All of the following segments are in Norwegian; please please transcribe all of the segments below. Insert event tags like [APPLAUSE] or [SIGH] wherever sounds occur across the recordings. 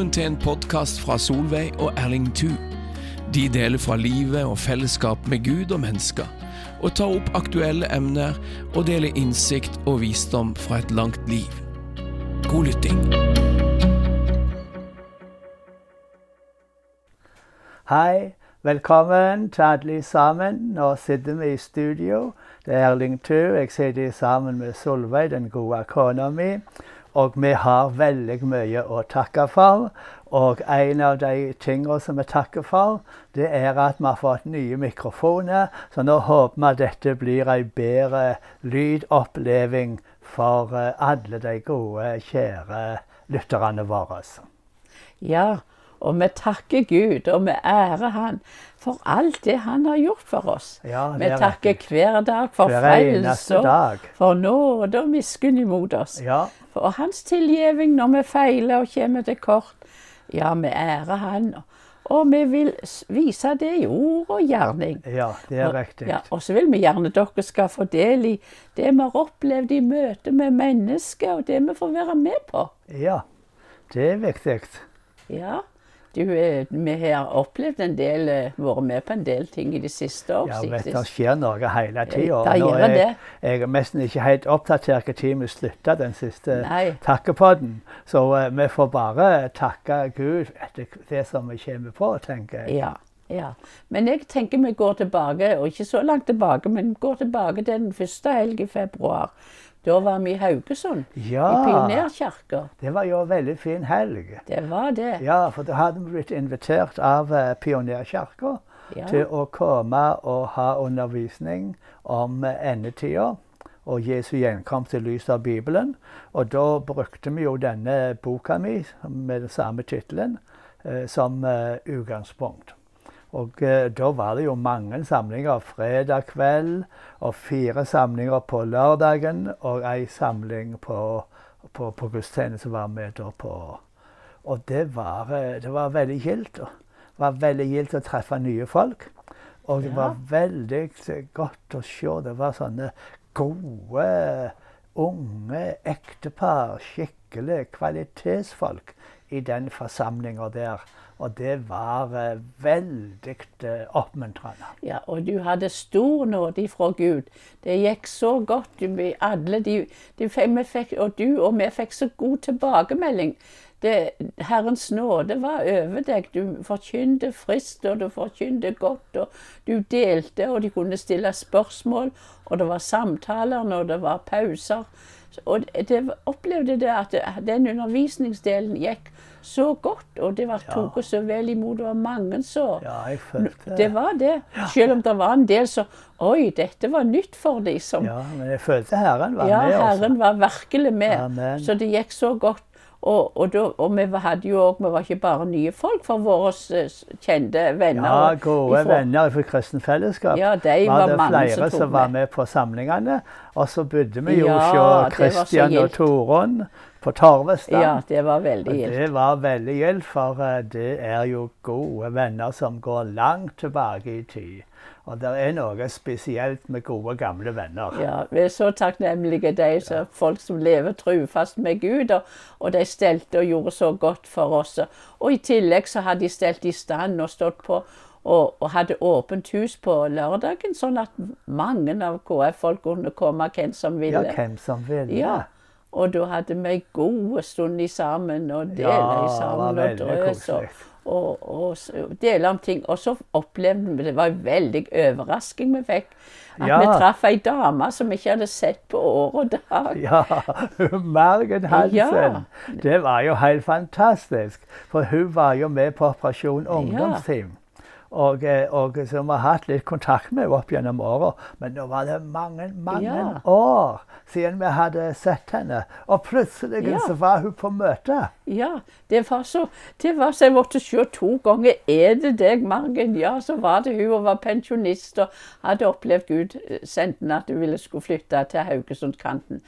Velkommen til en podkast fra Solveig og Erling Thu. De deler fra livet og fellesskap med Gud og mennesker, og tar opp aktuelle emner og deler innsikt og visdom fra et langt liv. God lytting. Hei, velkommen til alle sammen. Nå sitter vi i studio. Det er Erling Thu. Jeg sitter sammen med Solveig, den gode kona mi. Og vi har veldig mye å takke for. Og en av de tingene som vi takker for, det er at vi har fått nye mikrofoner. Så nå håper vi at dette blir en bedre lydoppleving for eh, alle de gode, kjære lytterne våre. Ja, og vi takker Gud, og vi ærer Han for alt det Han har gjort for oss. Ja, vi er takker hver dag for frelse for nåde og miskunn imot oss. Ja, For Hans tilgjeving når vi feiler og kommer til kort. Ja, vi ærer Han. Og vi vil vise det i ord og gjerning. ja, det er Og- riktig. Ja, og så vil vi gjerne dere skal få del i det vi har opplevd i møte med mennesker, og det vi får være med på. Ja, det er viktig. Ja, du, eh, vi har opplevd en del, eh, vært med på en del ting i det siste år. Ja, vet, det skjer noe hele tida. jeg, jeg er nesten ikke helt oppdatert når vi slutta den siste Nei. takkepodden. Så uh, vi får bare takke Gud etter det som vi kommer på, tenker jeg. Ja, ja. Men jeg tenker vi går tilbake, og ikke så langt tilbake, men går tilbake til den første helg i februar. Da var vi i Haugesund, i Ja, Pionerkirka. det var jo en veldig fin helg. Det var det. Ja, for da hadde vi blitt invitert av uh, Pionerkirka Ja. til å komme og ha undervisning om uh, endetida og Jesu gjenkomst i lys av Bibelen. Og da brukte vi jo denne boka mi med den samme tittelen uh, som uh, utgangspunkt. Og eh, da var det jo mange samlinger fredag kveld, og fire samlinger på lørdagen, og ei samling på, på, på gudstjeneste var vi da på. Og det var, eh, det var veldig gildt. Det var veldig gildt å treffe nye folk. Og det var veldig godt å se. Det var sånne gode, unge ektepar. Skikkelig kvalitetsfolk i den forsamlinga der. Og det var eh, veldig eh, oppmuntrende. Ja, og du hadde stor nåde fra Gud. Det gikk så godt. Vi alle de, de fikk, og du og vi fikk så god tilbakemelding. Det, Herrens nåde var over deg. Du forkynte frist, og du forkynte godt. og Du delte, og de kunne stille spørsmål. Og det var samtaler når det var pauser. Og det opplevde det at den undervisningsdelen gikk så godt, og det var tatt så vel imot. Det var mange så Ja, jeg følte det var det. Selv om det var en del som Oi, dette var nytt for dem. som Ja, men jeg følte Herren var Ja, med. Ja, Herren var virkelig med. Amen. Så det gikk så godt. Og, og, da, og vi hadde jo òg Vi var ikke bare nye folk for våre eh, kjente venner. Ja, gode ifra- venner fra Kristen Fellesskap. Ja, de var var det som flere som var med. på samlingene. Og så bodde vi jo hos ja, Kristian og. Torunn på Torvestad. Ja, det var veldig gildt. det var veldig gildt, for eh, det er jo gode venner som går langt tilbake i tid. Og det er noe spesielt med gode, gamle venner. Ja, vi er så takknemlige de som, folk som lever trufast med Gud, og, og de stelte og gjorde så godt for oss. Og i tillegg så hadde de stelt i stand og stått på og, og hadde åpent hus på lørdagen, sånn at mange av KF-folk kunne komme, hvem som ville. Ja, hvem som ville. Ja. Og da hadde vi ei god stund sammen og delte Ja, det sammen og drøs og, og, dele om ting. Og så opplevde vi Det var en veldig overrasking vi fikk. At Ja. vi traff ei dame som vi ikke hadde sett på år og dag. Ja, [LAUGHS] Margen Hansen. Ja. Det var jo helt fantastisk. For hun var jo med på Operasjon ungdomsteam. Og, eh, og som vi har hatt litt kontakt med opp gjennom åra. Men nå var det mange, mange Ja. år siden vi hadde sett henne. Og plutselig Ja. så var hun på møte. Ja, det var så det var så Jeg måtte se to ganger. Er det deg, Margen? Ja, så var det hun og var pensjonist og hadde opplevd Gud eh, sendte henne at hun ville skulle flytte til Haugesundkanten.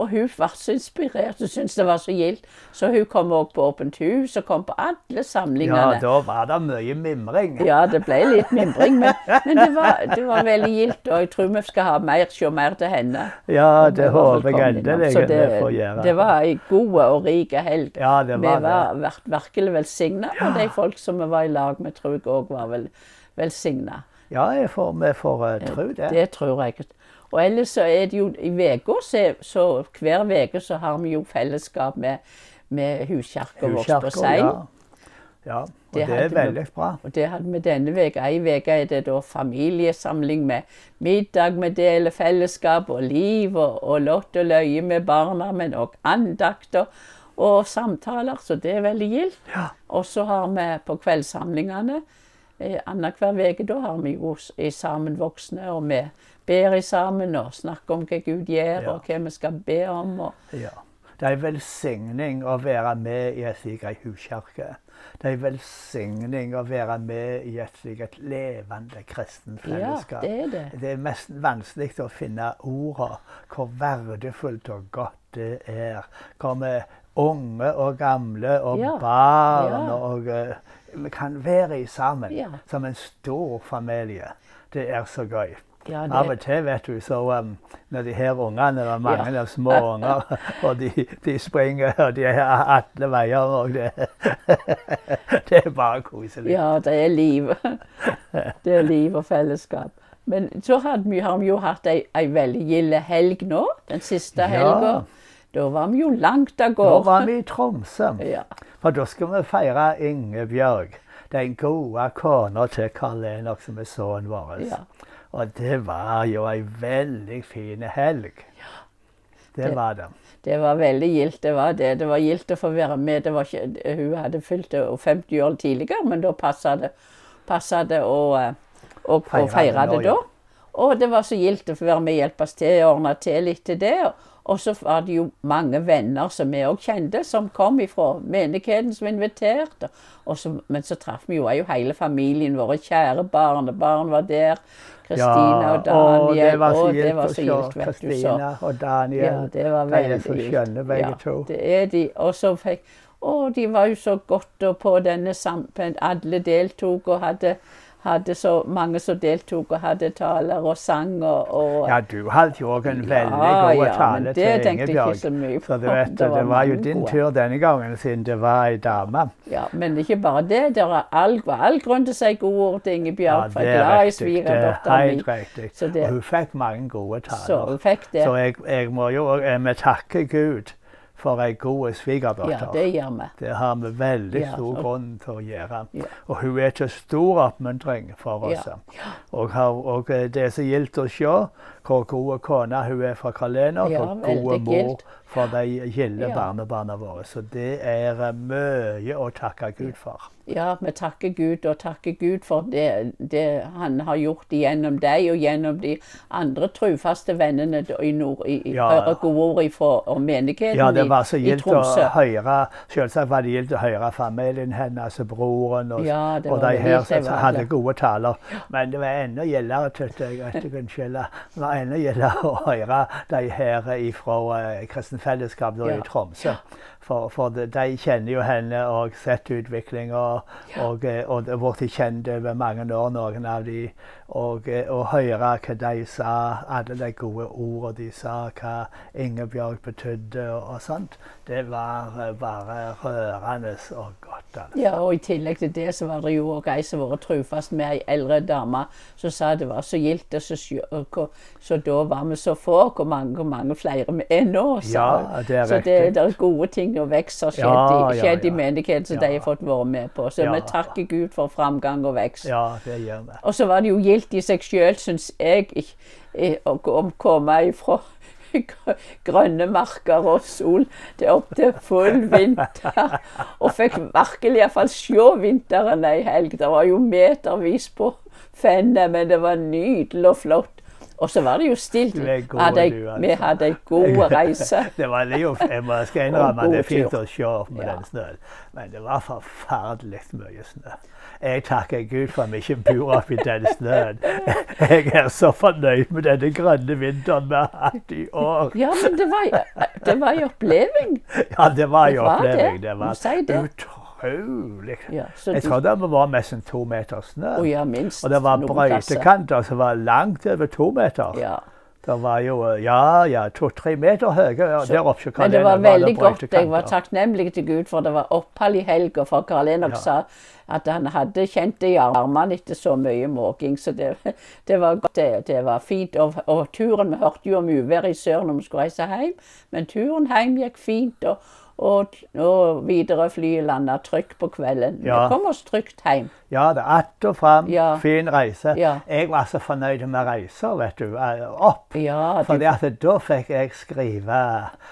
Og hun ble så inspirert og syntes det var så gildt. Så hun kom òg på Åpent hus og kom på alle samlingene. Ja, da var det mye mimring. Ja, det ble litt mimring, men, men det, var, det var veldig gildt. Og jeg tror vi skal ha mer, se mer til henne. Ja, det håper jeg endelig vi får gjøre. det var ei god og rik helg. Ja, det Vi var var det. virkelig velsigna, og de folk som vi var i lag med, tror jeg òg var vel, velsigna. Ja, jeg får, vi får uh, tro det. Det tror jeg. Og ellers så er det jo i uka, så, så hver uke så har vi jo fellesskap med, med huskirka vår på Sein. Ja. ja. Og Det det, er vi- veldig bra. Og det hadde vi denne uka. Ei uke er det da familiesamling med middag vi deler fellesskap og liv og, og lott og løye med barna, men òg andakter og samtaler, så det er veldig gildt. Ja. Og så har vi på kveldssamlingene eh, annenhver uke, da har vi jo sammen voksne, og vi ber sammen og snakker om hva Gud gjør, Ja. og hva vi skal be om. Og, Ja. Det er en velsigning å være med i et slikt ei huskirke. Det er en velsigning å være med i et slikt levende kristent ja, det er det. Det er mest vanskelig å finne ordene hvor verdifullt og godt det er. Hvor vi unge og gamle og Ja, barn ja. og eh, Vi kan være i sammen som en stor familie. Det er så gøy. Ja, Av og til, vet du, så um, når de her ungene, det er mange Ja. små unger, [LAUGHS] og de, de springer, og de er alle veier, og det, [LAUGHS] det er bare koselig. Ja, det er liv. [LAUGHS] Det er liv og fellesskap. Men så vi, har vi jo hatt ei, ei veldig gild helg nå, den siste Ja. Da var vi jo langt av Nå gårde. var vi i Tromsø, Ja. for da skal vi feire Ingebjørg, den gode kona til Karl Enok, som er sønnen vår. Ja. Og det var jo ei veldig fin helg. Det Det- var det. Det var veldig gildt. Det var det. Det var gildt å få være med. Det var ikke, hun hadde fylt 50 år tidligere, men da passa det, passet det å, eh, å, Feire det nå, da. ja. Og det var så gildt å få være med og hjelpe oss til å ordne til litt til det. Og så var det jo mange venner som vi òg kjente, som kom fra menigheten, som inviterte. Og så, men så traff vi jo, jo hele familien, våre kjære barnebarn var der. Kristina og Daniel. og det var så og gildt å se. Kristina og Daniel. Ja, det var De er så skjønne, begge ja, to. Det er de. Og så fikk Å, de var jo så godt og på denne sampen. Alle deltok og hadde, hadde så mange som deltok og hadde taler og sang og, og Ja, du hadde jo òg en veldig Ja, god ja, tale til det Ingebjørg. så. Så du vet, Det det var jo din gode. tur denne gangen, siden det var ei dame. Ja, men ikke bare det. Det var all, all grunn til å si gode ord til Ingebjørg. for jeg er riktig. Det er helt riktig. Det- Og hun fikk mange gode taler. Så hun fikk det. Så jeg, jeg må jo òg Vi takker Gud for ei god Ja, det gjør vi. Det har vi veldig Ja, stor grunn til å gjøre. Ja. Og hun er til stor oppmuntring for oss. Og, har, og det som gjelder å se hvor gode kone hun er fra Kalena, og Ja, hvor gode mor for de gilde Ja. barnebarna våre. Så det er eh, mye å takke Gud for. Ja, vi takker Gud og takker Gud for det, det han har gjort gjennom deg og gjennom de andre trufaste vennene i nord. I, i, Ja. Ord fra menigheten Ja, det var så gildt å høre Selvsagt var det gildt å høre familien hennes broren og, Ja, og de her som hadde gode taler. Men det var enda gildere, synes jeg, at du, kunne det enda gildere å høre de her fra Kristen Fellesskap da, Ja. i Tromsø. For, for de, kjenner jo henne og sett utviklinga og, og, eh, og det har blitt kjent over mange år, noen av de. Og eh, å høre hva de sa, alle de gode ordene de sa, hva Ingebjørg betydde og, og sånt, det var eh, bare rørende og godt. altså. Ja, og I tillegg til det så var det jo òg ei som var trufast med ei eldre dame som sa det var så gildt. og Så, og så da var vi så få. Hvor mange, hvor mange flere vi er nå? Så, Ja, det er så det, det er gode ting og vekst har skjedd, Ja, i, i menigheten som de har fått være med på. Så vi takker Gud for framgang og vekst. Ja, det gjør vi. Og så var det jo gildt i seg sjøl, syns jeg, å komme ifra [LAUGHS] grønne marker og sol til opp til full vinter. Og fikk virkelig iallfall se vinteren ei helg. Det var jo metervis på fennet, men det var nydelig og flott. Og så var det jo stilt. Altså. Vi hadde ei god [LAUGHS] reise. Det var det jo, jeg må skal innrømme det er fint å se opp med Ja. den snøen, men det var forferdelig mye snø. Jeg takker Gud for at vi ikke bor oppi den snøen. [LAUGHS] Jeg er så fornøyd med denne grønne vinteren vi har hatt i år. Ja, men det var, det var en oppleving. Ja, det var jo Det var det. oppleving. Det var si det. utrolig. Ja, så Jeg trodde det var nesten to meter snø. Oh, ja, minst. Og det var brøytekanter som var langt over to meter. Ja. Det var jo ja, ja, to-tre meter høye. Der oppe Men det var var det veldig godt. Jeg var takknemlig til Gud for det var opphold i helga. For Karl Enok Ja. sa at han hadde kjent det i armene etter så mye måking. Så det, [LAUGHS] det var godt. Det, det var fint. Og, og turen Vi hørte jo om uværet i sør når vi skulle reise hjem, men turen hjem gikk fint. Og, og, og videre flyet landa trygt på kvelden. Ja. Vi kom oss trygt hjem. Ja, det er att og fram. Ja. Fin reise. Ja. Jeg var så fornøyd med reiser, vet du. eh, Opp. Ja, Fordi at da fikk jeg skrive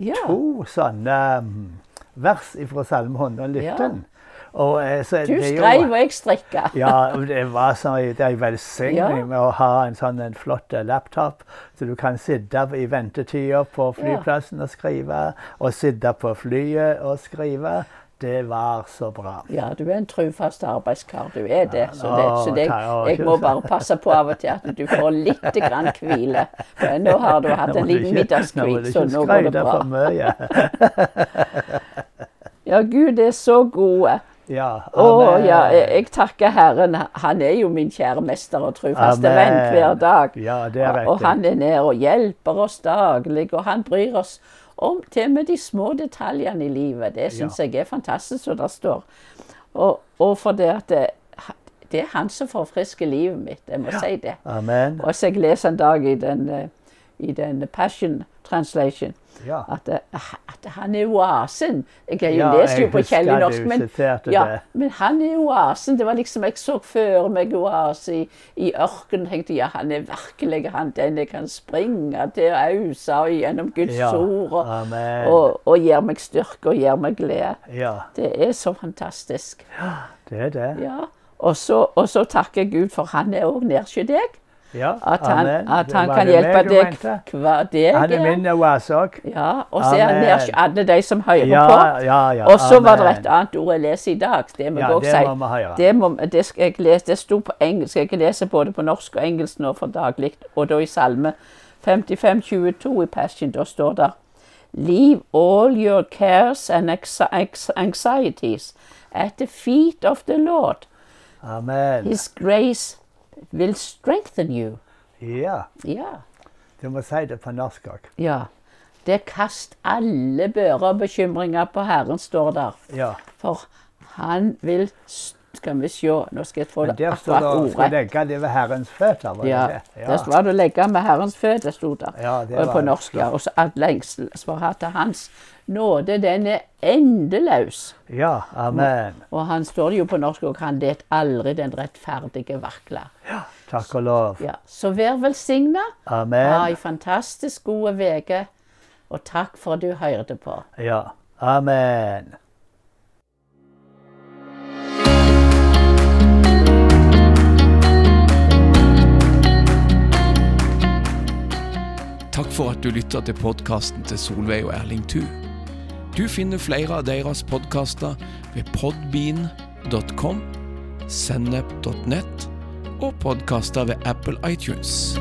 Ja. to sånne mm, vers fra Salme 119. Og, eh, så du skrev, og jeg strikka. Ja, det var så, det er en velsigning med å ha en sånn en flott eh, laptop, så du kan sitte i ventetida på flyplassen og skrive, og sitte på flyet og skrive. Det var så bra. Ja, du er en trufast arbeidskar, du er det. Så, det, så det, jeg må bare passe på av og til at du får litt grann hvile. Nå har du hatt en liten middagskvit, så nå går det bra. [LAUGHS] Ja, Gud er så gode. Ja, Å amen. ja, jeg, takker Herren. Han er jo min kjære mester og trufaste venn hver dag. Ja, det er Og han er nær og hjelper oss daglig, og han bryr oss om til og med de små detaljene i livet. Det syns jeg er fantastisk, som det står. Og, og for det at det, det er han som forfrisker livet mitt, jeg må si det. Amen. Og så jeg leser en dag i den, eh, i den Passion Translation Ja. at, eh, at han er oasen. Jeg jo Ja, lest jo på Kjell i norsk, men, ja, men han er oasen. Det var liksom, Jeg så for meg oase i, i ørkenen. tenkte ja, han er virkelig han den jeg kan springe til og ause gjennom Guds ord. Og, og, og gir meg styrke og gir meg glede. Ja, Det er så fantastisk. Ja, det er det. Ja. Og så, og så takker jeg Gud for han er òg nær hos deg. Ja, At han, at han kan hjelpe deg hver dag. Han er min årsak. Ja, og så er han nær alle de som hører Ja, på. ja, ja. Og så var det et annet ord jeg leser i dag. Det må Ja, også det si. må. Det, må, det skal jeg lese. Det sto på engelsk. Jeg leser både på norsk og engelsk nå for daglig. Og da i Salme 55-22 i Passion, da står det Leave all your cares and anxieties at the feet of the Lord. Amen. His grace will strengthen you. Ja, Ja. du må si det på norsk òg. ja. Det kast alle bører og bekymringer på Herren, står der. Ja. For han vil st- Skal vi se, nå skal jeg få det Men det der står det akkurat skal legge det ved Herrens føtter. Var Ja, det ja, Der var det legge med Herrens føtter, sto det. Ja, det på norsk, ja. Og så at lengsel for til Hans nåde, den er endeløs. ja, amen. Og han står det jo på norsk òg, han det aldri den rettferdige vakle. Takk og lov. Ja, så vær velsigna. Amen. Ha ei fantastisk god uke. Og takk for at du hørte på. Ja, amen. For at du lytter til podkasten til Solveig og Erling Thu. Du finner flere av deres podkaster ved podbean.com, sennep.nett og podkaster ved Apple iTunes.